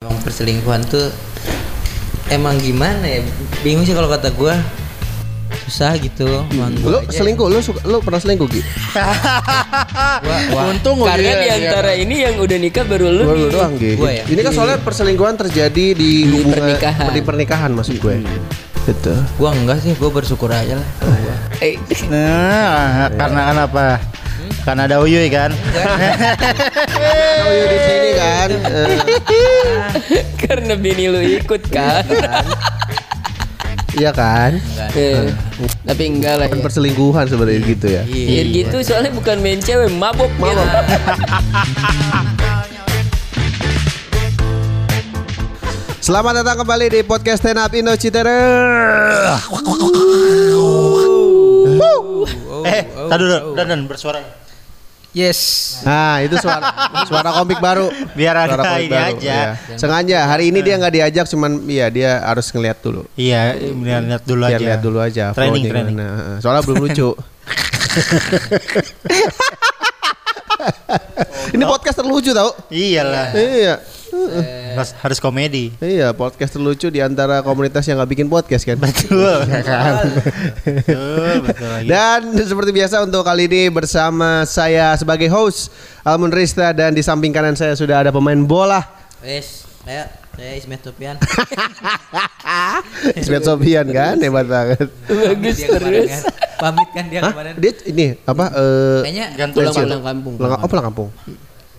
Emang perselingkuhan tuh emang gimana ya? Bingung sih kalau kata gua. Susah gitu. Emang Lu gua aja- selingkuh, lu suka, lu pernah selingkuh Gi? Gua, wah, Untung Karena dia- di antara ini yang udah nikah baru lu Gua lu doang Gi. Gua ya? Ini kan soalnya perselingkuhan terjadi di, hubungan pernikahan. di pernikahan maksud gue. Gitu. gua enggak sih, gua bersyukur aja lah. Eh, Nah, karena kan apa? Karena ada Uyuy kan. Iya di sini kan. Karena bini lu ikut kan. iya kan? Eh, Tapi enggak lah Kan ya. perselingkuhan sebenarnya gitu ya. Biar gitu soalnya bukan main cewek, mabok gitu. Selamat datang kembali di podcast Stand Up Indo Citere. eh, tadi dulu, dan dan bersuara. Yes. Nah itu suara suara komik baru. Biar ada Suara komik ini aja. iya. Sengaja hari ini dia nggak diajak, cuman iya dia harus ngeliat dulu. Iya, biar lihat dulu Biar aja. lihat dulu aja. Training, training. gimana. Heeh. Soalnya belum lucu. Ini podcast terlucu tau? Iyalah. Iya. Harus, harus komedi. Iya, podcast terlucu di antara komunitas yang nggak bikin podcast kan. Betul. Kan? Betul, betul lagi. Dan seperti biasa untuk kali ini bersama saya sebagai host Almun Rista dan di samping kanan saya sudah ada pemain bola Wes, ayo saya Ismet Sopian. Ismet Sofian kan hebat banget. Bagus Dia kemarin terus. kan, Pamit kan dia Hah? kemarin. Dia ini apa? Eh, Kayaknya Gantung Pulang kampung. Pulang, oh pulang kampung.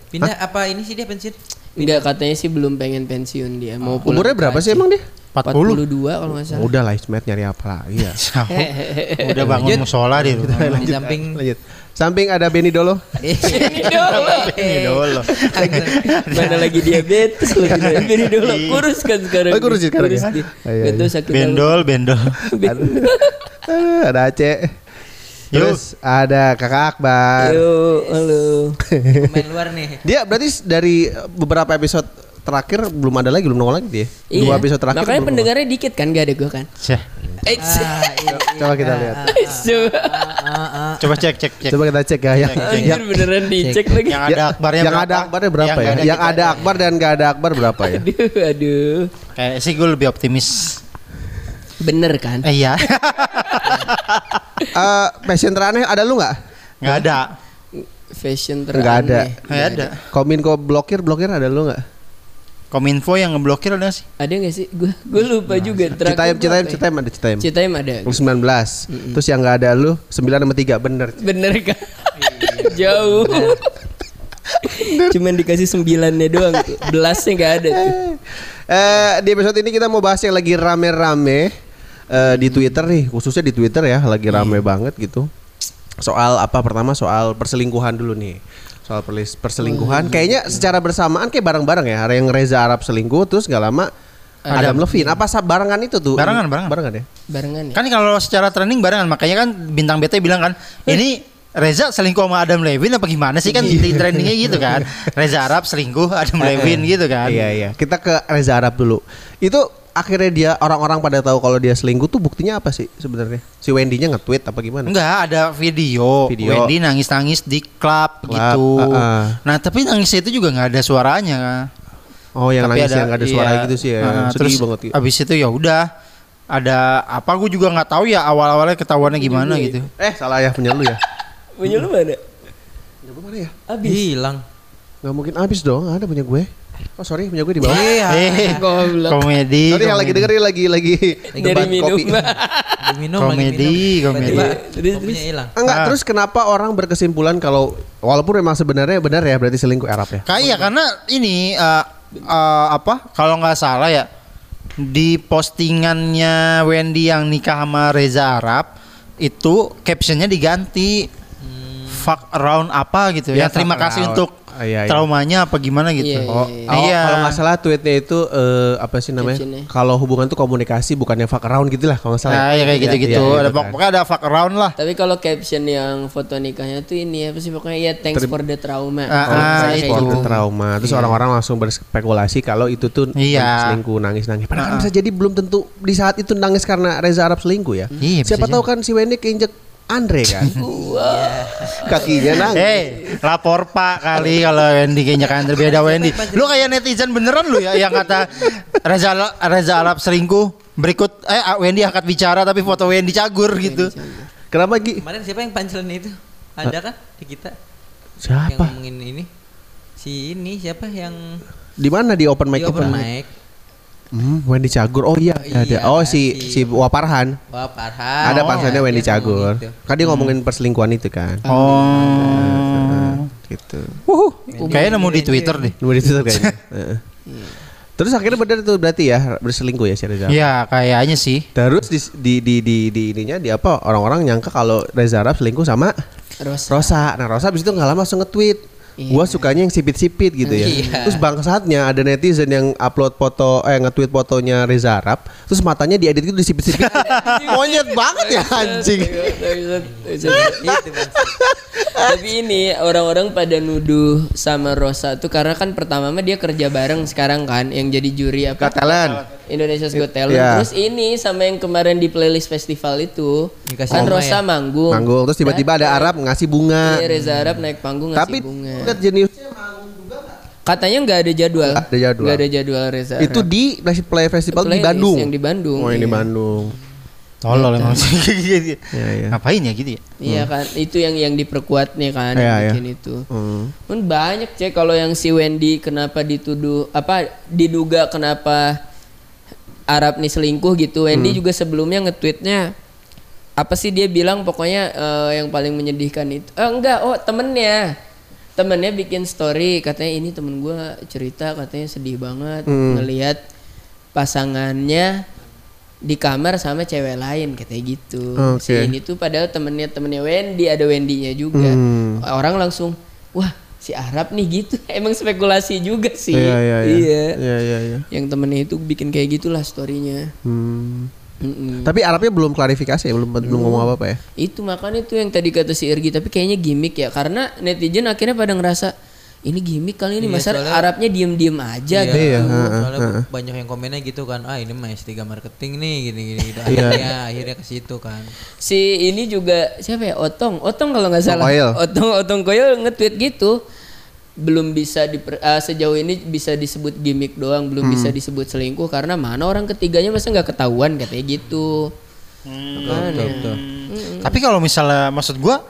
pindah apa ini sih dia pensiun? Enggak katanya sih belum pengen pensiun dia. Mau pulang Umurnya berapa sih emang dia? 40. 42 kalau nggak salah. Udah lah Ismet nyari apa lagi ya. Udah bangun musola di rumah. Di samping Lanjut. Samping ada Benny Dolo. Ini dulu. Ini dulu. Mana lagi diabetes lagi Bini dulu kurus kan sekarang. Oh, kurus ya sekarang ya? dia. Iya, Gak tahu iya. sakit Bendol, bendol. Ada Aceh. Terus ada Kakak Akbar. Yo, halo. pemain luar nih. Dia berarti dari beberapa episode terakhir belum ada lagi, belum nongol lagi dia. Dua episode terakhir. Iya. Makanya pendengarnya dikit kan gak ada gua kan. Syah. Eh, Ah, iya, nongol. Coba kita lihat. ah, ah. Coba cek, cek, cek. Coba kita cek ya. Yang, Anjir beneran dicek lagi. Yang ada akbarnya yang berapa? ada akbarnya berapa Yang ya? ada Yang kita- ada akbar dan gak ada akbar berapa ya? Aduh, aduh. Kayak sih gue lebih optimis. Bener kan? Eh, iya. Eh, passion teraneh ada lu nggak? Nggak ada. Fashion Nggak ada. teraneh. Nggak ada. Kominfo blokir blokir ada lu nggak? Kominfo yang ngeblokir ada nggak sih? Ada gak sih? Gue gue lupa juga. Terakhir Citaim, Citaim, ya? Citaim ada Citaim. Citaim ada. Lu 19. Terus yang nggak ada lu 9 sama 3 bener. Bener kan? Jauh. Cuman dikasih sembilannya doang tuh. Belasnya gak ada tuh. Eh di episode ini kita mau bahas yang lagi rame-rame eh, di Twitter nih, khususnya di Twitter ya, lagi rame banget gitu. Soal apa pertama soal perselingkuhan dulu nih. Soal perlis- perselingkuhan kayaknya secara bersamaan kayak bareng-bareng ya. Ada yang Reza Arab selingkuh terus nggak lama Adam Levine. Apa barengan itu tuh? Barengan, barengan. Barengan ya. Barengan ya. Kan kalau secara trending barengan makanya kan bintang BT bilang kan ini Reza selingkuh sama Adam Levine apa gimana sih kan di trendingnya gitu kan Reza Arab selingkuh Adam Levine gitu kan Iya iya. Kita ke Reza Arab dulu. Itu akhirnya dia orang-orang pada tahu kalau dia selingkuh tuh buktinya apa sih sebenarnya? Si Wendy-nya nge-tweet apa gimana? Enggak ada video, Video. Wendy nangis-nangis di klub Klub, gitu ah, ah. Nah tapi nangisnya itu juga nggak ada suaranya Oh yang Tapi nangis yang gak ada suara iya, gitu sih ya. ah, Sedih terus banget gitu. Abis itu ya udah ada apa gue juga nggak tahu ya awal-awalnya ketahuannya gimana gitu Eh salah ya punya lu ya. Punya lu mana? Punya gue mana ya? Abis. Hilang. Gak mungkin habis dong, ada punya gue. Oh sorry punya gue di bawah. Iya. eh Goblok. komedi Sorry yang lagi komedi. dengerin lagi lagi debat kopi. Minum, lagi Komedi, minum. komedi. Tiba-tiba Terus, hilang. Enggak, Ah. terus kenapa orang berkesimpulan kalau walaupun memang sebenarnya benar ya berarti selingkuh Arab ya? Kayak karena ini eh, eh, apa kalau nggak salah ya di postingannya Wendy yang nikah sama Reza Arab itu captionnya diganti fuck around apa gitu Ya, ya, terima kasih around. untuk Ah, iya, iya. traumanya apa gimana gitu. Iya, Oh, iya, oh, Iya. kalau nggak salah tweetnya itu eh, apa sih namanya? Kalau hubungan tuh komunikasi bukannya fuck around gitu lah kalau nggak salah. Nah, ya kayak Iya, gitu-gitu. iya, iya, ada pokoknya ada fuck around lah. Tapi kalau caption yang foto nikahnya tuh ini apa sih pokoknya ya thanks Terima- for the trauma. Ah, Oh, ah, Kayak itu. Sport gitu. trauma. Terus orang-orang langsung berspekulasi kalau itu tuh Iya. selingkuh nangis-nangis. Padahal kan bisa jadi belum tentu di saat itu nangis karena Reza Arab selingkuh ya. Iya, Siapa tahu jadi. kan si Wendy keinjek Andre kan. Kakinya nangis. Hei, lapor Pak kali kalau Wendy kayaknya kan beda Wendy. Lu kayak netizen beneran lu ya yang kata Reza Reza Arab selingkuh. Berikut eh Wendy angkat bicara tapi foto Wendy cagur gitu. Kenapa Gi? Kemarin siapa yang pancelan itu? Ada kan di kita? Yang Siapa? ngomongin ini? Si ini siapa yang Di mana di open mic di open mic? Hmm, Wendy Cagur. Oh iya, Iya, ada. Oh si si- si Waparhan. Wah Farhan. ada Oh, panselnya iya, Wendy Cagur. gitu. Kan dia ngomongin perselingkuhan itu kan. Oh. Gitu. Kayaknya nemu di Twitter deh. Nomor itu tuh kayaknya. Heeh. Terus akhirnya benar tuh berarti ya berselingkuh ya si Reza. Iya, kayaknya sih. Terus di di di di, di ininya di apa orang-orang nyangka kalau Reza Arab selingkuh sama Rosa. Rosa. Nah Rosa abis itu nggak lama langsung nge-tweet. Iya. Gua sukanya yang sipit-sipit gitu ya. Iya. Terus bangsatnya ada netizen yang upload foto eh nge-tweet fotonya Reza Arab, terus matanya diedit gitu disipit-sipit. Monyet banget ya anjing. Tapi ini orang-orang pada nuduh sama Rosa tuh karena kan pertama mah dia kerja bareng sekarang kan yang jadi juri apa Katalan. Indonesia's Got Talent. Iya. Terus ini sama yang kemarin di playlist festival itu Dikasih kan Rosa ya? manggung. Manggung terus tiba-tiba ada Arab ngasih bunga. Iya Reza Arab naik panggung ngasih Tapi bunga. lihat jenius Katanya nggak ada jadwal. Nggak ada jadwal. Nggak ada jadwal Reza itu di Play Festival di Playlist Bandung. Yang di Bandung. Oh, yang di iya. Bandung. Tolol emang sih. Gitu. Iya, iya. Ngapain ya gitu ya? Iya kan, itu yang yang diperkuat nih kan, Iya, iya. bikin itu. Hmm. Pun banyak cek kalau yang si Wendy kenapa dituduh apa diduga kenapa Arab nih selingkuh gitu. Wendy juga sebelumnya nge-tweetnya apa sih dia bilang pokoknya eh, yang paling menyedihkan itu. Eh, enggak, oh temennya. Temennya bikin story katanya ini temen gua cerita katanya sedih banget ngelihat pasangannya di kamar sama cewek lain katanya gitu. Si Oke. ini tuh padahal temennya temennya Wendy ada Wendy-nya juga. Hmm. Orang langsung wah si Arab nih gitu. Emang spekulasi juga sih. Iya, iya, iya. Iya. Iya, iya, iya. Yang temennya itu bikin kayak gitulah storynya. Hmm. Mm-mm. Tapi Arabnya belum klarifikasi ya, belum belum ngomong apa-apa ya. Itu makanya tuh yang tadi kata si Irgi tapi kayaknya gimmick ya karena netizen akhirnya pada ngerasa ini gimmick kali ini Iya, masa soalnya- Arabnya diem-diem aja Iya, gitu. Iya, tuh, heeh, soalnya banyak yang komennya gitu kan, ah ini mah S3 marketing nih gini gini gitu. Akhirnya akhirnya ke situ kan. Si ini juga siapa ya? Otong. Otong kalau nggak salah. Koil. Otong Otong Koil nge-tweet gitu. Belum bisa di sejauh ini bisa disebut gimmick doang, belum Hmm. bisa disebut selingkuh karena mana orang ketiganya masa nggak ketahuan katanya gitu. Makanya. Tapi kalau misalnya maksud gua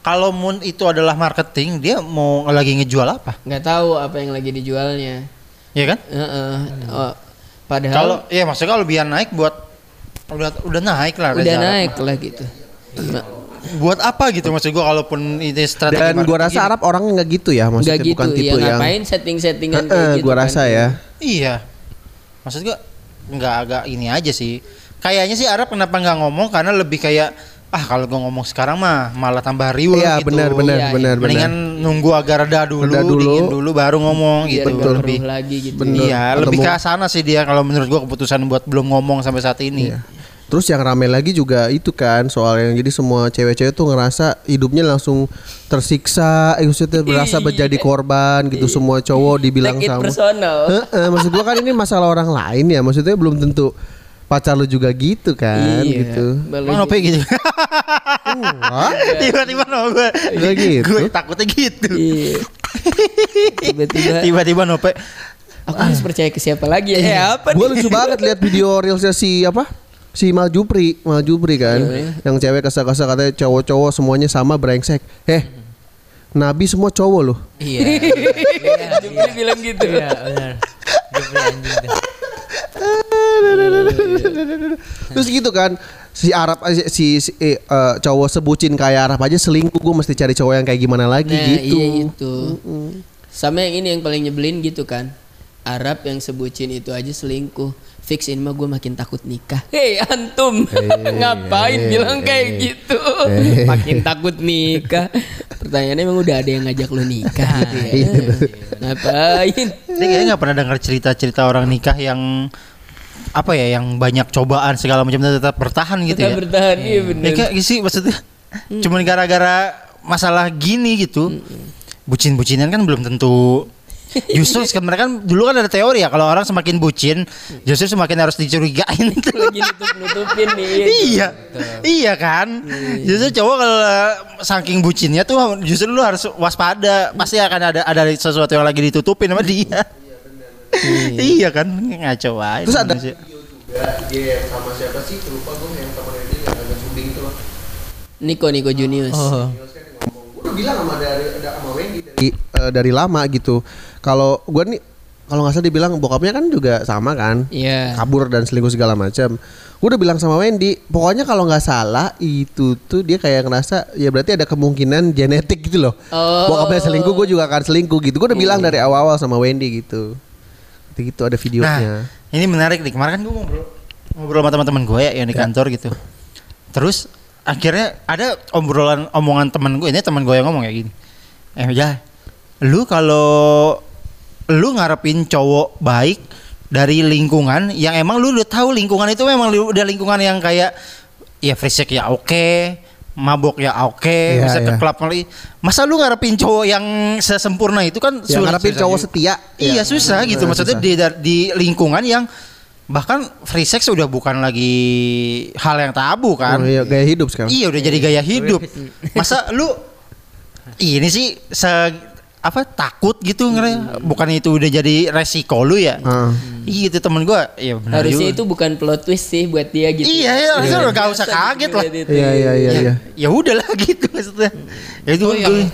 kalau Moon itu adalah marketing, dia mau lagi ngejual apa? nggak tahu apa yang lagi dijualnya. Iya kan? Heeh. Oh, padahal Kalau iya maksudnya kalau biar naik buat udah udah naik lah udah Reza Arab. naik lah gitu. Nah, Buat apa gitu maksud gua kalaupun ini strategi Dan gua rasa gini. Arab orangnya nggak gitu ya, maksudnya nggak gitu bukan tipe ya yang ngapain setting-settingan Heeh, kayak gitu. gua kan. rasa ya. Iya. Maksud gua nggak agak ini aja sih. Kayaknya sih Arab kenapa nggak ngomong karena lebih kayak ah kalau gua ngomong sekarang mah malah tambah riuh Iya, gitu. benar benar Iya, iya. benar benar. Mendingan nunggu agak reda dulu, Reda dulu. dingin dulu baru ngomong Biar gitu nggak lebih. lagi gitu. Bener. Iya, Atau lebih ke sana sih dia kalau menurut gua keputusan buat belum ngomong sampai saat ini. Iya. Terus yang rame lagi juga itu kan soal yang jadi semua cewek-cewek tuh ngerasa hidupnya langsung tersiksa, eh, maksudnya berasa menjadi korban gitu. Semua cowok dibilang it sama. personal. Heeh, maksud gua kan ini masalah orang lain ya, maksudnya belum tentu pacar lu juga gitu kan, Iya. gitu. Emang Nope gitu. Wah, Tiba-tiba no gue. Gitu. Gue takutnya gitu. Iya. Tiba-tiba Tiba-tiba Nope. aku harus percaya ke siapa lagi ya? Eh, apa Gue nih? lucu banget lihat video reelsnya si apa? Si Mal Jupri, Mal Jupri kan, yang cewek kesal-kesal katanya cowok-cowok semuanya sama brengsek. Eh, Nabi semua cowok loh. Iya. Jupri bilang gitu. Iya, benar. Jupri anjing. Terus gitu kan, si Arab aja si, si eh, eh, cowok sebutin kayak Arab aja selingkuh, gue mesti cari cowok yang kayak gimana lagi Nah, gitu. iya itu. Sama yang ini yang paling nyebelin gitu kan. Arab yang sebutin itu aja selingkuh. Fix ini mah gue makin takut nikah. Hei antum, ngapain bilang kayak gitu? makin takut nikah. Pertanyaannya emang udah ada yang ngajak lu nikah gitu ya? ngapain? Dia kayaknya nggak pernah dengar cerita-cerita orang nikah yang apa ya, yang banyak cobaan segala macam tetap bertahan gitu Kita ya. bertahan iya Ya bener. kayak sih maksudnya cuman gara-gara masalah gini gitu. Bucin-bucinan kan belum tentu Justru sebenarnya kan dulu kan ada teori ya kalau orang semakin bucin justru semakin harus dicurigain itu. Lagi nutup nih. iya. Iya kan? Justru cowok kalau saking bucinnya tuh justru lu harus waspada. Pasti akan ada ada sesuatu yang lagi ditutupin sama dia. Iya kan? Ngaco aja. Terus ada video juga dia sama siapa sih? Lupa gue yang temennya dia yang agak suding itu loh. Niko Niko Junius. Oh. Gue udah bilang sama dari sama Wendy dari, eh, dari lama gitu. Kalau gue nih kalau nggak salah dibilang bokapnya kan juga sama kan. Iya. kabur dan selingkuh segala macam. Gue udah bilang sama Wendy, pokoknya kalau nggak salah itu tuh dia kayak ngerasa ya berarti ada kemungkinan genetik gitu loh. Oh. Bokapnya selingkuh, gue juga akan selingkuh gitu. Gue udah bilang dari awal-awal sama Wendy gitu. Gitu, gitu ada videonya. Nah, ini menarik nih. Kemarin kan gue ngobrol ngobrol sama teman-teman gue ya yang di kantor gitu. Terus akhirnya ada obrolan omongan teman gue ini teman gue yang ngomong kayak gini. Eh ya, lu kalau lu ngarepin cowok baik dari lingkungan yang emang lu udah tahu lingkungan itu memang udah lingkungan yang kayak ya sex ya oke, mabok ya oke, Iya, bisa ke iya. klub kali. Masa lu ngarepin cowok yang sesempurna itu kan Ya, ngarepin cowok juga. setia. Iya Ya. susah gitu Nah, maksudnya susah. di di lingkungan yang bahkan free sex udah bukan lagi hal yang tabu kan. Oh, iya, gaya hidup sekarang. Iya udah jadi gaya hidup. Masa lu ini sih se apa takut gitu ngere bukan itu udah jadi resiko lu ya. Ah. Iya itu temen gua ya benar Harusnya juga. itu bukan plot twist sih buat dia gitu. Iya, iya, harusnya Iya. udah gak usah kaget gitu lah. Iya iya iya ya, iya. ya udahlah gitu maksudnya. Ya itu yang gue-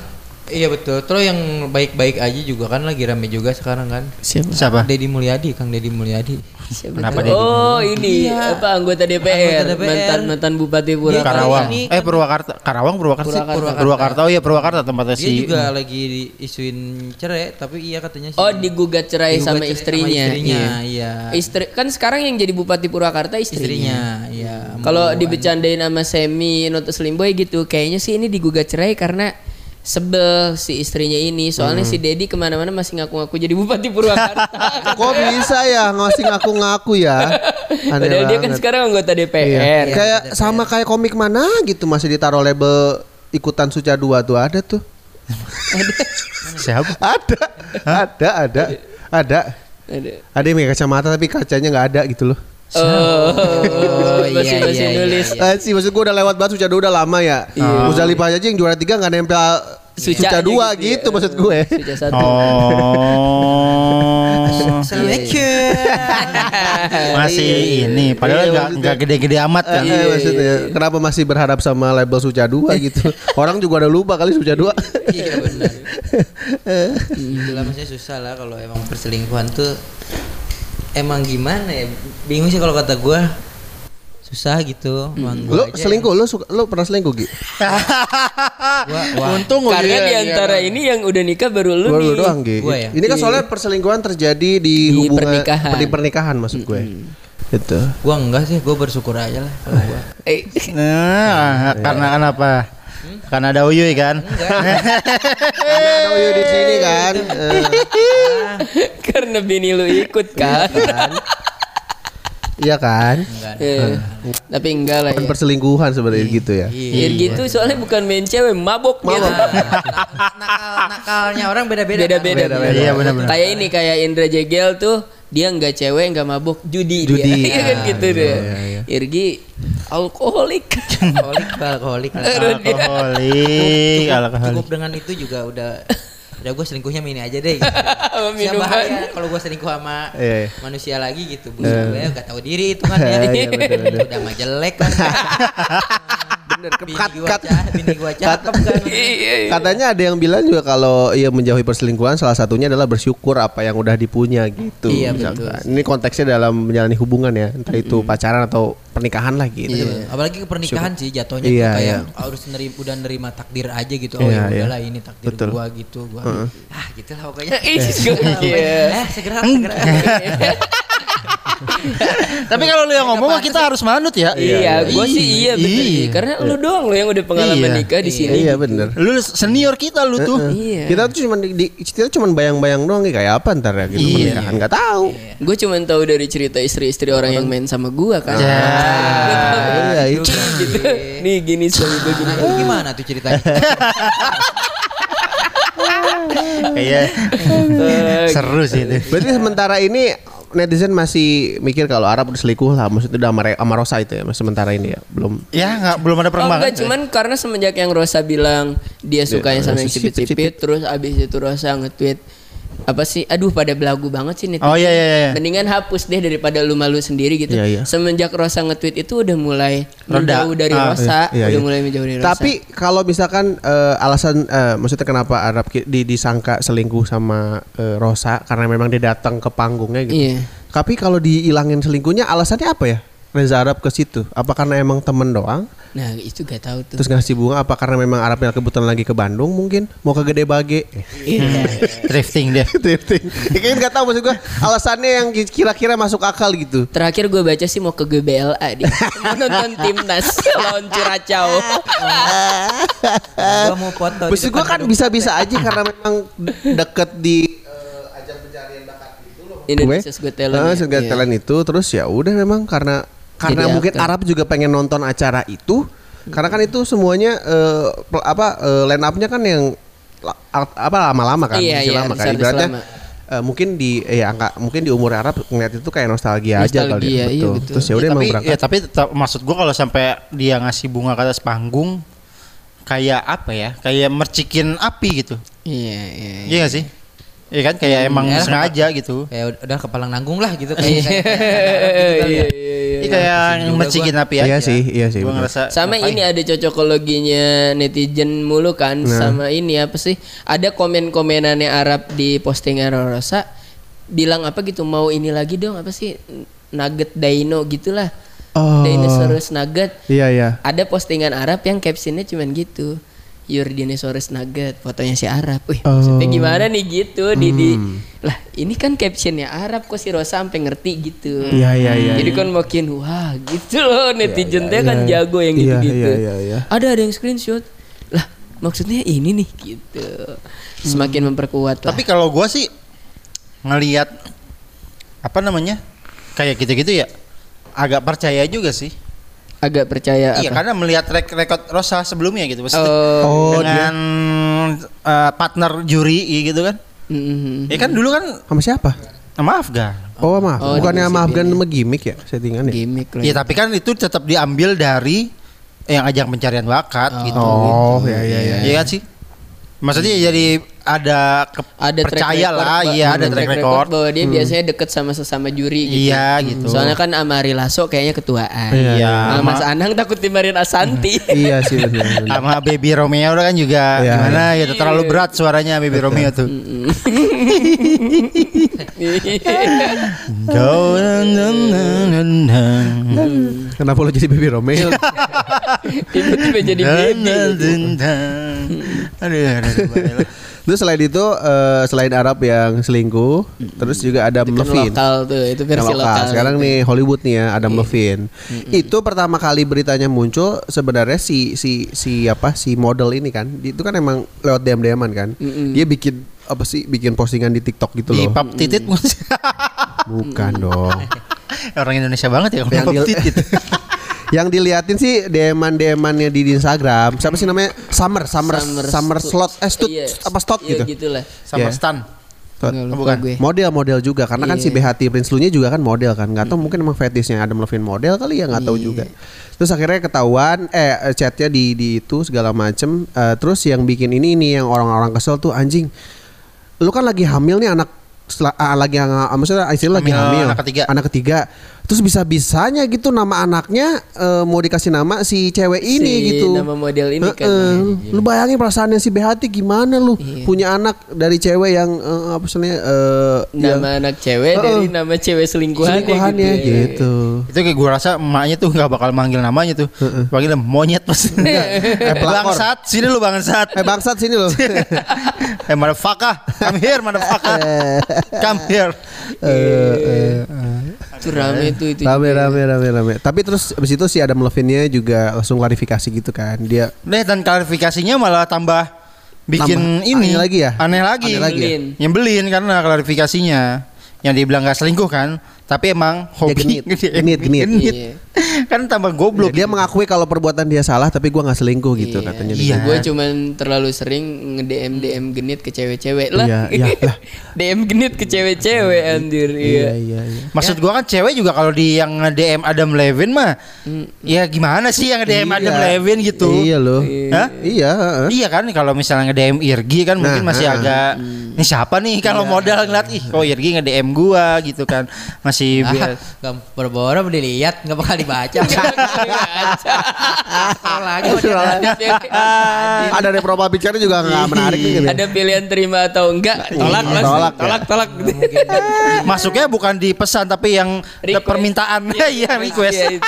Iya betul. Terus yang baik-baik aja juga kan lagi rame juga sekarang kan. Siapa? siapa? Deddy Mulyadi, Kang Deddy Mulyadi. Siapa Kenapa dia Oh ini Iya. apa anggota DPR, Anggota DPR. mantan mantan Bupati Dia Purwakarta. Karawang. ini Eh kan- Purwakarta. Karawang Purwakarta. sih? Purwakarta. Purwakarta. Oh iya Purwakarta tempatnya Dia si juga lagi diisuin cerai, tapi iya katanya sih. Oh digugat cerai Digugat sama cerai istrinya. istrinya, iya. Istri kan sekarang yang jadi Bupati Purwakarta istrinya. Istrinya, iya. Kalau dibecandain sama Semi Notus Limboy gitu, kayaknya sih ini digugat cerai karena sebel si istrinya ini. Soalnya Hmm. si Dedi ke mana-mana masih ngaku-ngaku jadi Bupati Purwakarta. Kok bisa ya ngasih ngaku-ngaku ya? Aneh Padahal dia kan banget. sekarang anggota Iya. DPR. Kayak sama kayak komik mana gitu masih ditaruh label ikutan Suca 2 tuh ada tuh. siapa? Ada. Ada, ada. Ada. Ada. Ada yang pakai kacamata tapi kacanya nggak ada gitu loh. Oh, iya, masih masih iya, iya, nulis. iya. Eh, sih maksud gue udah lewat banget Suca 2 udah lama ya. Musdalifah aja yang juara tiga nggak nempel Suca, Sucanya 2 gitu gitu, ya. maksud gue. Sudah satu. Oh. Assalamualaikum. masih ini padahal Iya, nggak maksudnya. nggak gede-gede amat Eh, kan. eh, maksudnya kenapa masih berharap sama label Suca 2 gitu? Orang juga udah lupa kali Suca 2. iya benar. Itulah maksudnya susah lah kalau emang perselingkuhan tuh emang gimana ya? Bingung sih kalau kata gua. Susah gitu. Gua aja selingkuh, lu suka, lu pernah selingkuh Gi? Untung Karena dia- di dia- antara ini yang udah nikah baru lu Gua nih. doang Gi. Gua ya? Ini kan soalnya perselingkuhan terjadi di, Di hubungan pernikahan. di pernikahan maksud gue. Gitu. Gua enggak sih, gua bersyukur aja lah kalau gua. Eh, Nah, karena kenapa? Karena ada Uyuy kan? Ada Uyu di sini kan. Eh, karena bini lu ikut kan. Iya kan? Enggak. Eh, Tapi enggak lah Bukan ya. perselingkuhan sebenarnya gitu ya. Ya gitu soalnya bukan main cewek, mabok, gitu. Nakal nakalnya orang beda-beda. Beda-beda. Beda-beda. Iya, benar-benar. Kayak ini kayak Indra Jegel tuh dia nggak cewek nggak mabuk judi, Judi. dia Iya kan Ah, gitu iya, deh iya, iya. Irgi alkoholik Alkoholik, alkoholik. Alkoholik, cukup, alkoholik. cukup dengan itu juga udah udah gue selingkuhnya ini aja deh gitu. Siapa bahaya kalau gue selingkuh sama Iya. manusia lagi gitu buset gue gak tahu diri itu kan ya Iya, bener, bener. udah mah jelek kan Bener, cakep bini cakep kan Iya, iya. Katanya ada yang bilang juga kalau ia menjauhi perselingkuhan salah satunya adalah bersyukur apa yang udah dipunya gitu. Iya, misalkan. betul. Ini konteksnya dalam menjalani hubungan ya, entah itu pacaran atau pernikahan lah gitu. Iya. apalagi ke pernikahan sih jatuhnya Iya, tuh kayak iya. harus nerima udah nerima takdir aja gitu oh Iya, ya iya. udahlah ini takdir Betul. gua gitu gua ah gitu lah pokoknya Ih, iya. eh segera segera Tapi kalau lu yang ngomong mah kita harus manut ya. Iya, gua sih iya bener. Iya. Karena lu doang lo yang udah pengalaman Iya. nikah di sini. Iya bener. Lu senior kita lu tuh. Iya. Kita tuh cuma di, kita cuma bayang-bayang doang nih kayak apa ntar ya gitu Iya. pernikahan nggak tahu. Gue cuma tahu dari cerita istri-istri orang yang main sama gua kan. Ya. Iya itu. gitu. Nih gini suami gue gini. Gimana tuh ceritanya Kayaknya seru sih itu. Berarti sementara ini netizen masih mikir kalau Arab udah selingkuh lah, maksudnya udah sama, sama Rosa itu ya, sementara ini ya, belum. Ya nggak belum ada Oh perkembangan. enggak, cuman karena semenjak yang Rosa bilang dia sukanya sama yang cipit-cipit, terus abis itu Rosa nge-tweet apa sih? Aduh pada belagu banget sih netizen. Oh iya iya iya. Mendingan hapus deh daripada lu malu sendiri gitu. Iya, iya. Semenjak Rosa nge-tweet itu udah mulai Reda. menjauh dari Ah, Rosa, Iya, udah iya. mulai menjauh dari Rosa. Tapi kalau misalkan eh, alasan eh, maksudnya kenapa Arab di, disangka selingkuh sama eh, Rosa karena memang dia datang ke panggungnya gitu. Iya. Tapi kalau dihilangin selingkuhnya alasannya apa ya? Reza Arab ke situ. Apa karena emang temen doang? Nah, itu gak tahu tuh. Terus ngasih bunga apa karena memang Arabnya kebetulan lagi ke Bandung mungkin mau ke Gede Bage. Iya. Drifting deh. Drifting. Ya, kayaknya nggak tahu maksud gua alasannya yang kira-kira masuk akal gitu. Terakhir gue baca sih mau ke GBLA dia. mau nonton timnas lawan Curacao. Gua mau foto. di Maksud depan kan bisa-bisa aja karena memang deket di ajang pencarian bakat gitu loh. Indonesia's Got Talent. Heeh, ya. Got. Talent itu terus ya udah memang karena karena Jadi mungkin. Arab juga pengen nonton acara itu karena kan itu semuanya eh, pel- apa eh, line up-nya kan yang apa lama-lama kan Iya, iya, lama kan ibaratnya eh, mungkin di ya angka mungkin di umur Arab ngeliat itu kayak nostalgia, aja kali Nostalgia, ya, iya, betul. terus ya udah Ya, emang tapi berangkat ya tapi tetap maksud gua kalau sampai dia ngasih bunga ke atas panggung kayak apa ya? Kayak mercikin api gitu. Iya, iya. iya. Iya gak sih? Iya kan kayak emang ya, sengaja gitu. Kayak udah- udah kepalang nanggung lah gitu Iya, kayak. kayak- iya, iya, iya. Iya kayak juga mercikin api aja. Iya sih, iya sih, Gua ngerasa Sama ngapain? ini ada cocokologinya netizen mulu kan Nah. sama ini apa sih? Ada komen-komenannya Arab di postingan Rosa bilang apa gitu mau ini lagi dong apa sih nugget dino gitulah. Oh. Dinosaurus nugget. iya iya Ada postingan Arab yang captionnya cuman gitu. Your dinosaurus nugget, fotonya si Arab. Wih, maksudnya Oh. gimana nih gitu di, di- Hmm. lah ini kan captionnya Arab kok si Rosa sampai ngerti gitu. Iya, iya, iya, Jadi kan makin wah gitu loh netizen teh kan jago yang Iya, gitu-gitu. iya, iya, iya. Ada ada yang screenshot. Lah maksudnya ini nih gitu. Semakin memperkuat lah. Tapi kalau gua sih ngelihat apa namanya? Kayak gitu-gitu ya agak percaya juga sih. Agak percaya Iya, apa? karena melihat rek rekod Rosa sebelumnya gitu maksudnya. Oh, Oh, dengan eh, partner juri gitu kan. mm, Ya kan dulu kan sama siapa sama Afgan. oh maaf Oh, bukannya sama Afgan ini. sama gimmick ya settingan ya gimmick lah. Ya tapi kan itu tetap diambil dari yang ajang pencarian bakat gitu. oh ya ya ya Iya kan sih? Maksudnya jadi ada ke, ada track percaya record, lah, iya ada track record. bahwa dia biasanya deket sama sesama juri gitu. Iya gitu. Soalnya kan sama Ari Lasso kayaknya ketuaan. Iya. Sama Mas Anang takut dimarahin Asanti. iya sih benar sama Baby Romeo kan juga Iya, gimana gitu terlalu berat suaranya Baby Romeo tuh. Kenapa lo jadi baby Romeo Tiba-tiba jadi baby. dun. Aduh, aduh, aduh, baiklah. Terus selain itu eh, selain Arab yang selingkuh, terus juga Adam Kan Levine. lokal tuh, itu Yang versi lokal. lokal. Sekarang nih Hollywood nih ya Adam Levine. Itu pertama kali beritanya muncul sebenarnya si si si apa si model ini kan. Itu kan emang lewat DM DMan kan. Dia bikin apa sih bikin postingan di TikTok gitu Di loh. pap titit Bukan dong. Orang Indonesia banget ya yang, kalau pap titit. yang diliatin sih deman demannya di Instagram siapa sih namanya Summer Summer Summer Summer slot eh stut Iya, apa stot iya, gitu gitulah. Sama Iya. Stan. Tot. Nggak lupa bukan. gue. model-model juga karena kan si Iya. BHT Prince Lu nya juga kan model kan nggak tahu mungkin emang fetishnya Adam Levine model kali ya nggak tahu Iya. juga terus akhirnya ketahuan eh chatnya di di itu segala macem Eh, terus yang bikin ini ini yang orang-orang kesel tuh anjing lu kan lagi hamil nih anak sela- ah, lagi yang maksudnya istilah lagi Hamil hamil anak ketiga. anak ketiga terus bisa bisanya gitu nama anaknya eh, mau dikasih nama si cewek ini Si gitu nama model ini kan. Heeh. lu bayangin perasaannya si BHT gimana lu Iya. punya anak dari cewek yang eh, apa sih namanya, eh, yang Nama anak cewek Heeh. dari nama cewek selingkuhannya, selingkuhannya gitu. ya. gitu. Itu kayak gue rasa emaknya tuh nggak bakal manggil namanya tuh. Panggil monyet pas. pelakor. bangsat, sini lu bangsat. Eh bangsat sini loh. Eh motherfucker, come here motherfucker. Come here. Itu rame tuh itu. rame juga. rame rame rame. Tapi terus abis itu si Adam Levine-nya juga langsung klarifikasi gitu kan. Dia Deh dan klarifikasinya malah tambah bikin Tambah ini aneh lagi ya? Aneh lagi. Aneh lagi ya? Nyebelin. Nyebelin karena klarifikasinya yang dibilang gak selingkuh kan, tapi emang hobi genit. Genit, genit. Iya. kan tambah goblok. dia mengakui kalau perbuatan dia salah tapi gua nggak selingkuh gitu katanya Iya. Gue cuman terlalu sering nge-DM DM genit ke cewek-cewek lah. Iya, iya, lah. DM genit ke cewek-cewek anjir. Iya. iya iya Maksud gua kan cewek juga kalau di yang nge-DM Adam Levine mah ya gimana sih yang nge-DM Iya. Adam Levine gitu. iya loh Hah? iya heeh. Iya kan kalau misalnya nge-DM Irgi kan mungkin Nah, masih ah, agak ini siapa nih kalau modal ngeliat ih kok Irgi nge-DM gua gitu kan. Masih Ah, biasa. gak dilihat nggak bakal dibaca. Lagi mau Scroll dia- lagi. ada dari profile picture juga nggak menarik gitu. Ada pilihan terima atau enggak? Tolak Iya, langsung. tolak ya. Tolak, tolak. Masuknya bukan di pesan tapi yang Request. permintaan. Iya, request. Iya,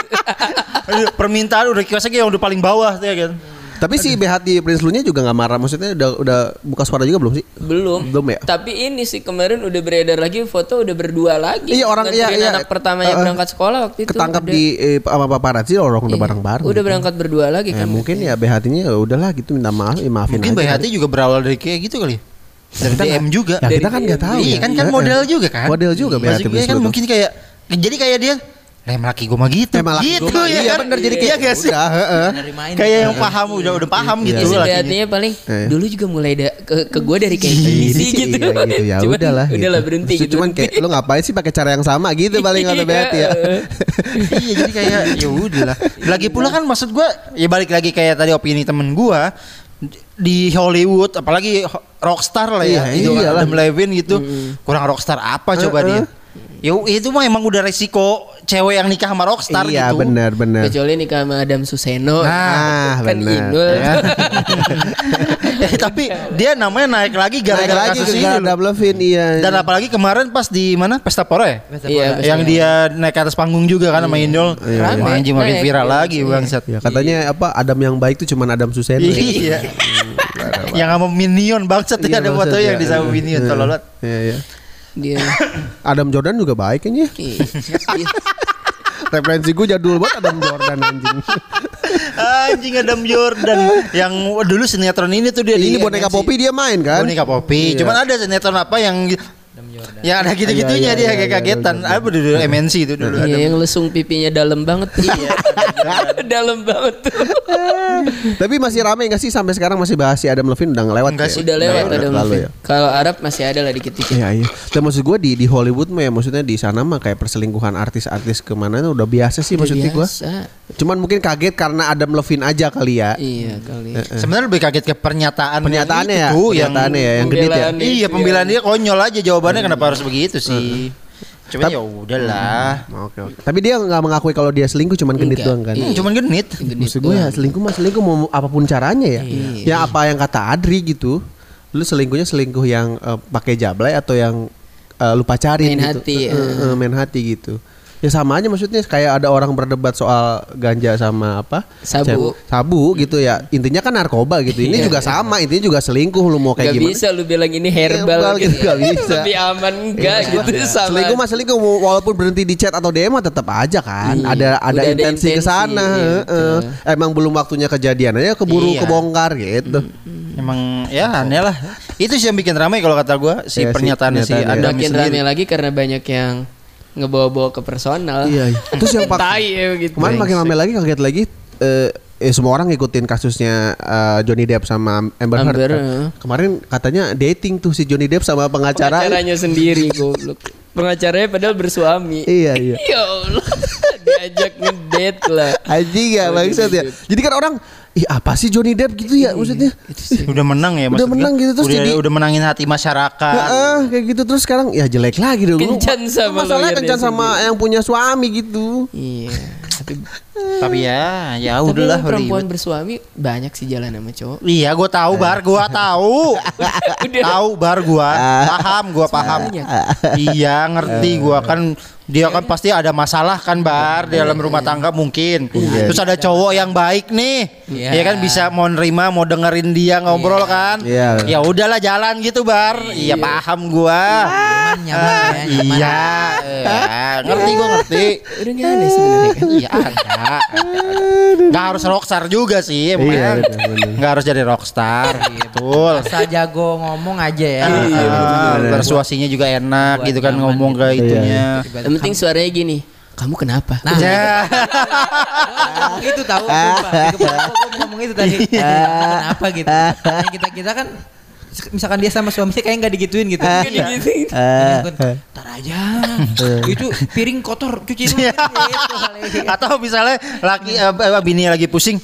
permintaan udah requestnya yang udah paling bawah tuh ya kan. Tapi si BHT Prince Lu-nya juga nggak marah. Maksudnya udah udah buka suara juga belum sih? Belum. Belum ya? Tapi ini sih kemarin udah beredar lagi foto udah berdua lagi. Iya, orang- iya, iya. anak pertamanya Eh, berangkat sekolah waktu itu. Ketangkap udah- di eh, sama paparazzi orang udah iya, bareng-bareng. Udah gitu. berangkat berdua lagi Eh, kan. mungkin ya BHT-nya ya udahlah gitu minta maaf, ya maafin Mungkin aja. Mbak Hati juga berawal dari kayak gitu kali. Dari DM juga. Ya, Dari kita kan nggak tahu. Iya ya. kan kan model juga kan. Model juga BHT Maksudnya kan mungkin kayak jadi kayak dia lem laki gue mah gitu. Eh, malah gitu gua- ya iya kan? bener jadi Iya kayak gak sih? udah. Kayak yang paham udah udah paham Iya. gitu Isi lakinya. hatinya paling Eh. dulu juga mulai da- ke, ke gue dari kayak gini Gini gitu. iya gitu ya Cuman udahlah. Udahlah gitu. berhenti Terus gitu. Cuman kayak lu ngapain sih pakai cara yang sama gitu paling kata BHT ya. iya jadi kayak ya udah lah. Lagi pula kan maksud gua ya balik lagi kayak tadi opini temen gua di Hollywood apalagi rockstar lah ya Iya, itu kan iyalah. Adam Levine gitu kurang rockstar apa coba Eh, dia eh. Ya itu mah emang udah resiko cewek yang nikah sama rockstar Iya gitu benar benar. Kecuali nih sama Adam Suseno. Nah, kan bener. Inul. Ya. Eh, tapi dia namanya naik lagi Naik gara-gara lagi kasus ke ini loh. Adam Levine iya. dan apalagi kemarin pas di mana pesta pora ya Iya, yang dia naik ke atas panggung juga kan sama Indol Rame. Wah, anjing makin Naik, viral iya, lagi iya. bangsat Ya, katanya apa Adam yang baik tuh cuman Adam Suseno. ya. Iya. yang sama Minion bangsat Iya, ya ada foto maksud yang ya. di sama Minion Iya. tolol banget. Iya iya. Dia. Adam Jordan juga baik kayaknya. Iya. Referensi gue jadul banget Adam Jordan anjing. Anjing Adam Jordan yang dulu sinetron ini tuh dia di Ini boneka MNC. Poppy dia main kan? Boneka Poppy. Iya. Cuman ada sinetron apa yang Ya ada gitu-gitunya dia iya, kayak iya, kagetan. Apa dulu MNC itu dulu Iya, ada. yang lesung pipinya dalam banget. Iya. dalam banget tuh. Tapi masih rame gak sih sampai sekarang masih bahas si Adam Levine udah ngelewat Enggak ya? sih, Udah lewat Adam Levine. ya. Kalau Arab masih ada lah dikit-dikit. Iya iya. Dan maksud gue di di Hollywood mah ya maksudnya di sana mah kayak perselingkuhan artis-artis ke mana itu udah biasa sih maksudnya gue. Biasa. Cuman mungkin kaget karena Adam Levine aja kali ya. Iya kali. Sebenarnya lebih kaget ke pernyataan Pernyataannya ya, itu tuh, yang pernyataannya ya, yang genit ya. Iya, pembelaan dia konyol aja jawabannya kenapa harus begitu sih. Cuma ya udahlah. Oke oke. Tapi dia nggak mengakui kalau dia selingkuh cuman genit doang kan. Iya. Cuman genit. Maksud gue ya selingkuh mah selingkuh mau apa pun caranya ya. Ya apa yang kata Adri gitu. Lu selingkuhnya selingkuh yang eh, pakai jablay atau yang eh, lu pacarin Main gitu. hati, eh, main hati gitu. Ya sama aja maksudnya kayak ada orang berdebat soal ganja sama apa? Sabu. Cem- Sabu gitu ya. Intinya kan narkoba gitu. Ini juga sama, intinya juga selingkuh lu mau Gak kayak gimana. bisa lu bilang ini herbal Herbal gitu, gitu. nggak bisa. Lebih aman enggak Iya, gitu sama. Selingkuh mah selingkuh mau- walaupun berhenti di chat atau DM tetap aja kan. Iya. Ada ada Udah intensi ke sana. iya, heeh. Emang belum waktunya kejadian aja keburu Iya. kebongkar gitu. Emang ya aneh lah. Itu sih yang bikin ramai kalau kata gua si Iya sih, pernyataannya si pernyataannya. Adam Makin sendiri. rame lagi karena banyak yang ngebawa-bawa ke personal. Iya. iya. Terus yang pak Tai ya gitu. kemarin makin ramai lagi kaget lagi eh, eh, semua orang ngikutin kasusnya eh, Johnny Depp sama Amber Heard. Kan. Kemarin katanya dating tuh si Johnny Depp sama pengacara. Pengacaranya sendiri goblok. Pengacaranya padahal bersuami. Iya iya. Ya Allah. Diajak ngedate lah. Anjing ya bangsat ya. Jadi kan orang Ih apa sih Johnny Depp gitu ya maksudnya? Udah menang ya Udah menang gitu, terus udah, jadi- udah menangin hati masyarakat. Heeh, kayak gitu terus sekarang ya jelek lagi dong. Kencan sama Masalahnya kencan sama yang punya suami gitu. Iya. Tapi Tapi ya, ya tapi udahlah. perempuan ribet. bersuami banyak sih jalan sama cowok. Iya, gua tahu bar, gua tahu. tahu bar gua, paham gua paham. Banyak. iya, ngerti gua kan dia kan pasti ada masalah kan bar di dalam rumah tangga mungkin. Terus ada cowok yang baik nih. Iya. Ya kan bisa mau nerima, mau dengerin dia ngobrol kan. Iya. Ya udahlah jalan gitu bar. Iya, paham gua. Nyaman, nyaman Ah, ya. nyaman. iya, iya, ngerti gua ngerti. Udah nggak aneh sebenarnya kan. Iya ada. Gak harus rockstar juga sih emang. Iya, benar-benar. Gak harus jadi rockstar. Betul. Asal jago ngomong aja ya. Persuasinya juga enak gitu kan ngomong gitu. ke itunya. Yang penting suaranya gini. kamu kenapa? Nah, Ya. ngomong itu tahu gua mau ngomong itu tadi. Kenapa gitu? Makanya kita kita kan misalkan dia sama suami kayak nggak digituin gitu. Nggak digituin. Iya. Ntar aja. itu piring kotor cuci dulu. Iya. Gitu kali. Atau misalnya laki eh, eh, bini lagi pusing,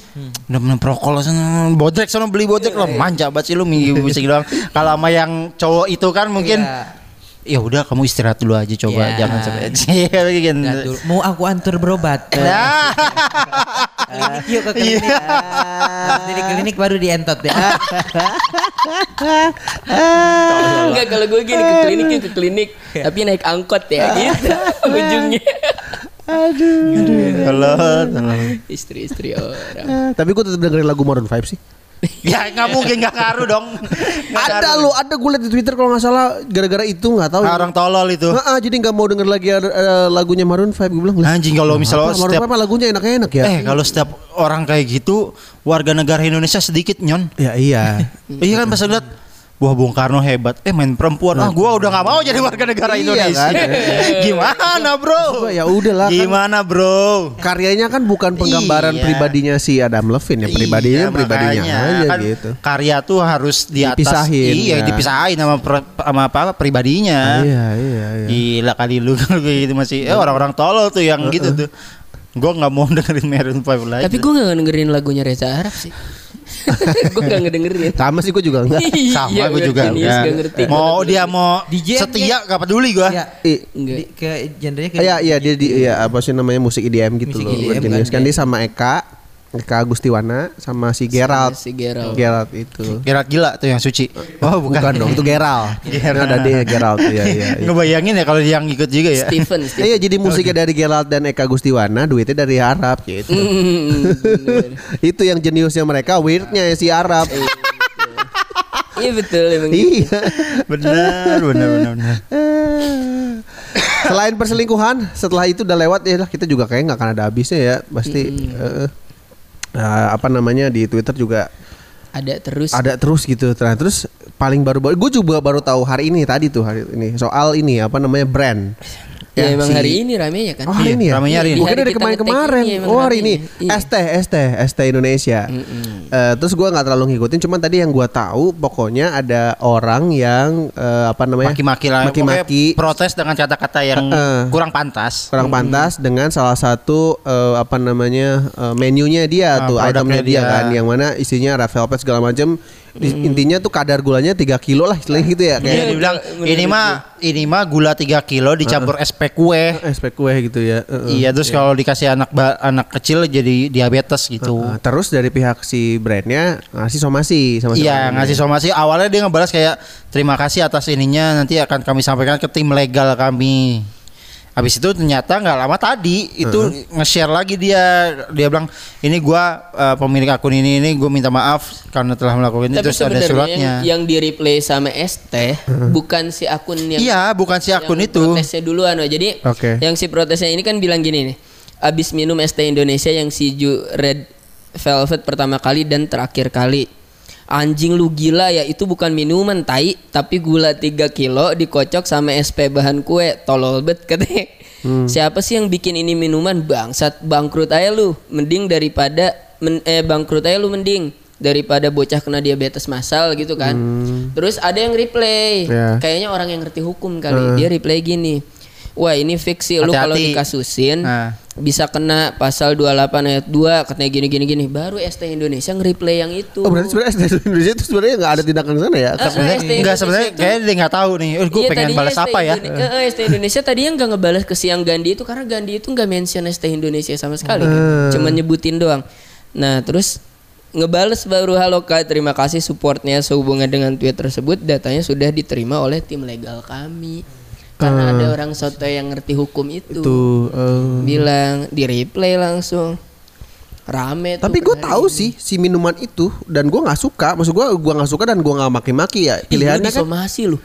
udah bener prokol sana bodrek sana beli bodrek lo manja banget sih lu minggu pusing doang. Kalau sama yang cowok itu kan mungkin Iya. Ya udah kamu istirahat dulu aja coba Iya. jangan sampai Iya, gitu. Nggak dulu. Mau aku antar berobat. Nah, Klinik yuk ke klinik. Jadi klinik baru dientot ya. Enggak kalau gue gini ke klinik ke klinik, tapi naik angkot ya gitu ujungnya. tolong, tolong. Istri-istri orang. Tapi gue tetap dengerin lagu Maroon 5 sih. Ya nggak mungkin nggak ngaruh dong. Nggak ada lo, ada gue liat di Twitter kalau nggak salah gara-gara itu nggak tahu. Orang tolol itu. Heeh, jadi nggak mau denger lagi ada, eh, lagunya Maroon 5 gue bilang. "Lah, Anjing kalau misalnya apa, Maroon setiap 5 lagunya enak-enak ya. eh kalau setiap orang kayak gitu warga negara Indonesia sedikit nyon. Ya iya. Iya kan pas lihat Wah Bung Karno hebat Eh main perempuan Ah gua udah gak mau jadi warga negara Iya Indonesia kan? Gimana bro ya udahlah kan. Gimana bro Karyanya kan bukan penggambaran Iya. pribadinya si Adam Levine ya, pribadinya Iya, pribadinya makanya. aja Kan gitu. Karya tuh harus di atas Dipisahin, Iya ya. dipisahin sama, per- sama apa pribadinya Iya, iya, iya. Gila kali lu kalau gitu masih Eh orang-orang tolol tuh yang gitu tuh Gue gak mau dengerin Maroon 5 lagi Tapi gue gak dengerin lagunya Reza Arab sih. gue gak ngedengerin. Sama sih gue juga enggak. Sama Iya, gue juga enggak. gak ngerti. Mau dia mau DJ setia gak peduli gue Ya. I- Enggak. Di- ke genrenya kayak Iya iya dia di ya apa sih namanya musik IDM gitu Musik loh. IDM Berjenis. kan, kan ya. dia sama Eka, Eka Agustiwana sama si Gerald. Si Gerald. Gerald itu. Gerard gila tuh yang suci Oh Bukan, bukan, dong, itu Gerald. Gerald. Ada dia Gerald iya iya. iya. Ngebayangin ya kalau yang ikut juga ya Stephen, Stephen. Iya jadi musiknya dari Gerald dan Eka Gustiwana, duitnya dari Arab gitu. Hmm, itu yang jeniusnya mereka, weirdnya si Arab. Iya betul emang. gitu. iya. Benar benar benar benar. Selain perselingkuhan, setelah itu udah lewat ya lah kita juga kayak nggak akan ada habisnya ya, pasti. eh, eh, apa namanya di Twitter juga Ada terus. ada terus gitu. Nah, terus paling baru-baru, gue juga baru tahu hari ini tadi tuh hari ini soal ini apa namanya brand. Ya, emang si- hari ini ramenya kan. Oh hari ini ya? ramenya hari ini. Mungkin dari kemarin-kemarin. Oh hari ini. Iya. ST, ST, ST Indonesia. Eh, terus gua nggak terlalu ngikutin. Cuman tadi yang gua tahu, pokoknya ada orang yang eh, apa namanya? Maki-maki lah Maki-maki. Protes dengan kata-kata yang Heeh. kurang pantas kurang pantas dengan salah satu eh, apa namanya eh, menunya dia Ah, tuh itemnya dia, dia. kan yang mana isinya red velvet segala macam Di- intinya tuh kadar gulanya 3 kilo lah istilahnya gitu ya Iya, kayak dibilang bener, ini mah ini mah gula 3 kilo dicampur SP kue. eh, spek kue gitu ya Heeh. Iya, terus kalau dikasih anak anak kecil jadi diabetes gitu. Heeh. terus dari pihak si brandnya ngasih somasi sama Iya ngasih somasi awalnya dia ngebalas kayak terima kasih atas ininya nanti akan kami sampaikan ke tim legal kami. Habis itu ternyata nggak lama tadi itu nge-share lagi dia dia bilang ini gua eh, pemilik akun ini ini gue minta maaf karena telah melakukan itu terus ada suratnya. yang, yang di replay sama ST bukan si akun yang Iya bukan si akun yang itu. protesnya duluan oh. Jadi Oke. yang si protesnya ini kan bilang gini nih. Abis minum ST Indonesia yang si Ju Red Velvet pertama kali dan terakhir kali. Anjing lu gila ya itu bukan minuman tai tapi gula 3 kilo dikocok sama SP bahan kue tolol bet katanya. Siapa sih yang bikin ini minuman bangsat bangkrut aja lu mending daripada men- eh bangkrut aja lu mending daripada bocah kena diabetes massal gitu kan. Terus ada yang replay. Ya. Kayaknya orang yang ngerti hukum kali. Dia replay gini. Wah, ini fiksi lu kalau dikasusin Nah. bisa kena pasal 28 ayat 2 katanya gini gini gini. Baru ST Indonesia nge-replay yang itu. Oh berarti sebenarnya SD Indonesia itu sebenarnya nggak ada tindakan ke sana ya? Sebenarnya ST enggak sebenarnya itu- kayak dia nggak tahu nih. Eh, gue Iya, pengen balas ST apa ya? Indone- Eh, eh, ST Indonesia tadinya nggak ngebalas ke si yang Gandhi itu karena Gandhi itu nggak mention ST Indonesia sama sekali, Hmm. cuma nyebutin doang. Nah terus ngebales baru halo kak terima kasih supportnya sehubungan dengan tweet tersebut datanya sudah diterima oleh tim legal kami karena ada orang soto yang ngerti hukum itu, Tuh. eh. bilang di replay langsung rame Tapi gue tahu sih si minuman itu dan gue nggak suka. Maksud gue gue nggak suka dan gue nggak maki-maki ya. Pilihannya kan disomasi lu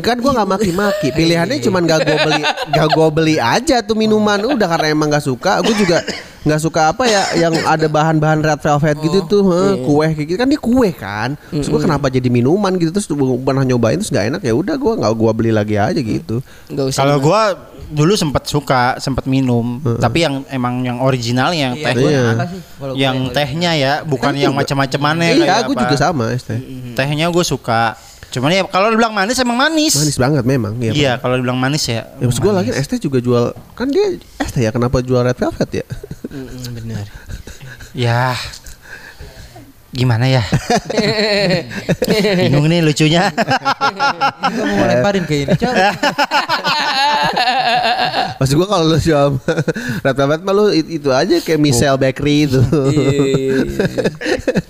kan gue nggak maki-maki. Pilihannya cuman gak gue beli gak gue beli aja tuh minuman. Udah karena emang nggak suka. Gue juga nggak suka apa ya yang ada bahan-bahan red velvet gitu Oh, tuh, heh, iya. kue kayak gitu kan dia kue kan. Terus gue kenapa jadi minuman gitu terus gua pernah nyobain terus nggak enak ya udah gue nggak gua beli lagi aja gitu. Kalau gua dulu sempat suka, sempat minum, tapi yang emang yang original yang Iya, teh Iya. yang gue- tehnya ya, bukan yang macam-macamannya Iya, kayak gue juga sama teh. Tehnya gue suka. Cuman ya kalau dibilang manis emang manis. Manis banget memang. Iya. Iya, kalau dibilang manis ya. Ya, maksud gue lagi teh juga jual kan dia teh ya kenapa jual red velvet ya? Mm, benar. Ya. Gimana ya? Bingung nih lucunya. Gua mau lemparin ke ini. Maksud gue kalau lu jual red velvet mah lu it- itu aja kayak Michelle Bakery itu.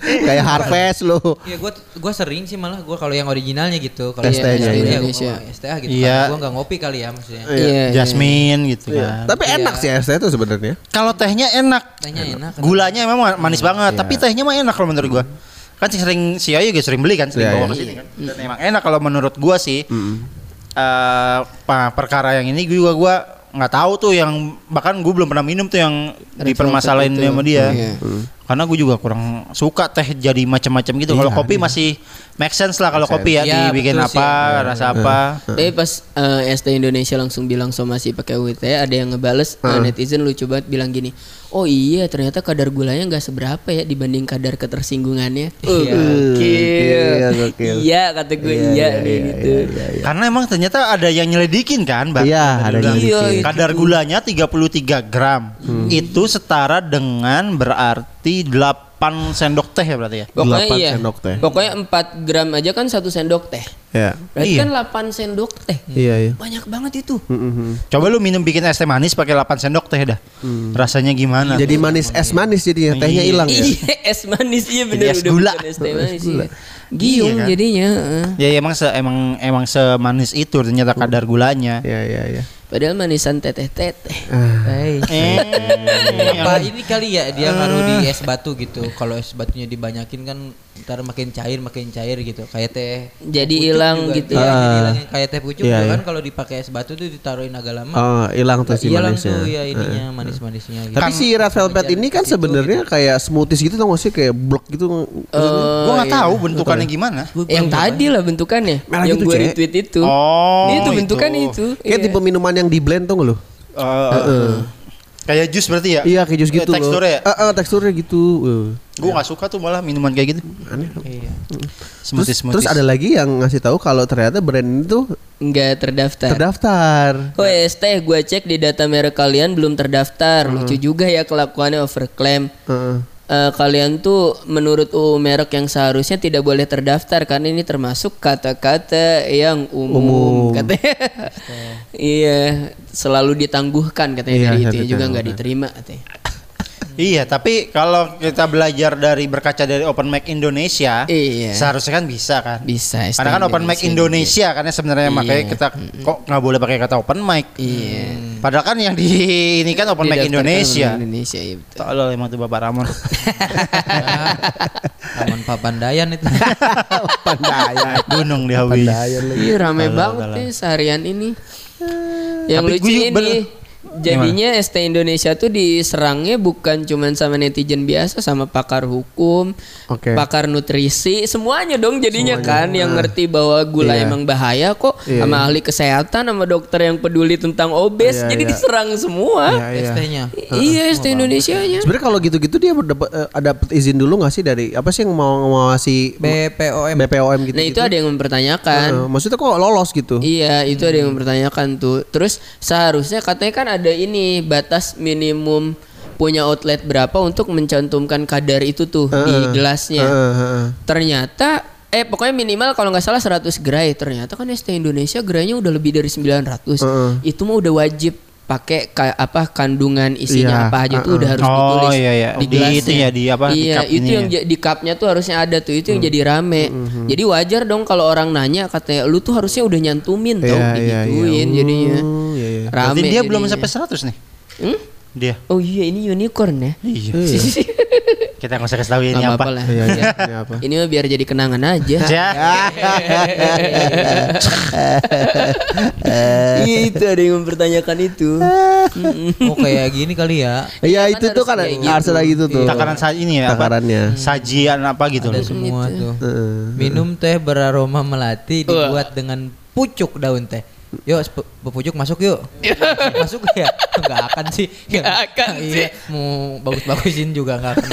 kayak Harvest lu. Iya, gua gua sering sih malah gua kalau yang originalnya gitu. Kalau yang iya. Indonesia, STH gitu. Iya. Gua nggak ngopi kali ya maksudnya. Iya. Jasmine gitu kan. Tapi enak sih teh itu sebenarnya. Kalau tehnya enak. Tehnya enak. Gulanya memang manis banget, tapi tehnya mah enak kalau menurut gua. Kan sering si Ayu juga sering beli kan, sering Iya, bawa iya. ke sini kan. Dan emang enak kalau menurut gua sih. Eh, pa- perkara yang ini gua gua nggak tahu tuh yang bahkan gue belum pernah minum tuh yang dipermasalahin sama dia. Iya. Karena gue juga kurang suka teh jadi macam-macam gitu. Kalau Iya, kopi masih make sense lah kalau kopi ya Iya, dibikin betul sih. apa, rasa apa. Tapi pas eh, ST Indonesia langsung bilang somasi pakai UIT ada yang ngebales eh, netizen lucu banget bilang gini oh iya ternyata kadar gulanya nggak seberapa ya dibanding kadar ketersinggungannya Iya. Uh, gokil. iya kata gue iya, nih gitu Karena emang ternyata ada yang nyelidikin kan, Mbak. Iya, ada yang nyelidikin. Iya, Kadar gulanya 33 gram. Itu setara dengan berarti 8 sendok teh ya berarti ya. pokoknya Delapan iya sendok teh. pokoknya 4 gram aja kan satu sendok teh Ya. berarti Iya. kan 8 sendok teh Iya, iya. banyak banget itu Mm-mm. Coba lu minum bikin es teh manis pakai 8 sendok teh dah. Rasanya gimana? Jadi manis es manis jadinya tehnya Iya. hilang ya. iya es manis iya bener es udah gula. bukan es teh manis iya. giung Iya kan? jadinya heeh. Ya emang se emang emang semanis itu ternyata kadar gulanya. Iya, iya, iya. Padahal manisan teteh teteh Ah. Eh, Eh, apa ini kali ya dia ngaruh di es batu gitu. Kalau es batunya dibanyakin kan ntar makin cair makin cair gitu. Kayak teh Jadi hilang gitu. Iya, Ah. jadi hilang kayak teh pucuk Iya, juga iya. kan kalau dipakai es batu tuh ditaruhin agak lama. Oh, hilang tuh si hilang manisnya. tuh ya ininya manis-manisnya gitu. Tapi si red velvet ini kan sebenarnya kayak smoothies gitu tau gak sih kayak blok gitu. Oh, gua nggak iya. tahu bentukannya gimana. Yang tadi lah bentukannya, Merah yang gitu, gue retweet itu. Oh, itu itu. bentukan itu. Kayak Iya. tipe minuman yang di blend tuh lo. Eh, Kayak jus berarti ya? Iya kayak jus Eh, gitu loh. Teksturnya ya? Eh, eh, teksturnya gitu. Uh. Gue nggak suka tuh malah minuman kayak gitu. Aneh. Iya. Terus, Smoothies terus ada lagi yang ngasih tahu kalau ternyata brand itu Nggak terdaftar. terdaftar. Oh ST gue cek di data merek kalian belum terdaftar. Lucu juga ya kelakuannya overclaim. Heeh. Eh, kalian tuh menurut UU merek yang seharusnya tidak boleh terdaftar karena ini termasuk kata-kata yang umum, Umum. katanya. iya, selalu ditangguhkan katanya Iya, dari itu ya, juga nggak diterima katanya. Iya, tapi kalau kita belajar dari berkaca dari Open Mic Indonesia, Iya. seharusnya kan bisa kan? Bisa. Karena kan Open Mic Indonesia kan ya sebenarnya Iya. makanya kita kok nggak boleh pakai kata Open Mic. Iya. Padahal kan yang di ini kan Open Mic Indonesia. Indonesia iya betul. Tolol emang tuh Bapak Ramon. Taman Papandayan itu. Pandayan. Gunung di Hawi. Pandayan lagi. Iya rame banget nih seharian ini. Yang Tapi lucu ini jadinya ST Indonesia tuh diserangnya bukan cuman sama netizen biasa sama pakar hukum, Oke. pakar nutrisi, semuanya dong jadinya kan yang ngerti bahwa gula Iya. emang bahaya kok Iya, sama ahli kesehatan sama dokter yang peduli tentang obes Iya, jadi iya. diserang semua. Iya, iya. ST-nya. I- Iya ST Indonesia nya. Sebenarnya kalau gitu-gitu dia dapat eh, dapat izin dulu nggak sih dari apa sih yang mau ngasih BPOM. BPOM gitu? Nah itu ada yang mempertanyakan. maksudnya kok lolos gitu? Iya, itu ada yang mempertanyakan tuh. Terus seharusnya katanya kan ada ini batas minimum punya outlet berapa untuk mencantumkan kadar itu tuh di gelasnya. Heeh, heeh. Ternyata eh pokoknya minimal kalau nggak salah 100 gerai. Ternyata kan ST Indonesia gerainya udah lebih dari 900. Heeh. Itu mah udah wajib pakai ka- apa kandungan isinya Iya, apa aja tuh heeh. udah harus Oh, ditulis iya, iya. di Di gelasnya. itu ya, di apa, di Iya, cup itu ini yang ya. di cupnya tuh harusnya ada tuh itu yang jadi rame. Jadi wajar dong kalau orang nanya katanya lu tuh harusnya udah nyantumin tau Iya, iya, digituin iya. jadinya. Oh, iya, iya. Rame. Berarti dia belum jadinya. sampai 100 nih. Hmm? Dia. Oh iya ini unicorn ya. Iya. Kita nggak usah kasih tahu ini Nggak apa. apa-apa lah. Iya, Ya. iya, ini apa? Ini mah biar jadi kenangan aja. Ya. Iya itu ada yang mempertanyakan itu. Oh kayak gini kali ya. Iya kan itu tuh kan kayak gitu. harus ada gitu tuh. Takaran sa ini ya. apa? Takarannya. Sajian apa gitu Ada loh. semua tuh. Heeh. Minum teh beraroma melati dibuat dengan pucuk daun teh. Yuk, pepucuk masuk yuk. masuk ya? Enggak akan sih. Nggak akan iya, Mau bagus-bagusin juga enggak akan.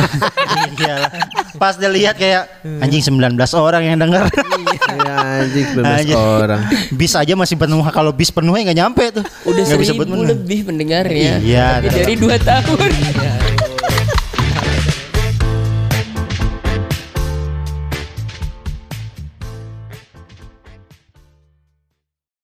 Iya lah. Pas dia lihat kayak anjing 19 orang yang denger. Iya anjing 19 Anjing. orang. bis aja masih penuh kalau bis penuhnya nggak nyampe tuh. Udah bisa seribu menang. lebih pendengarnya. Iya, Lebih iya. dari dua tahun.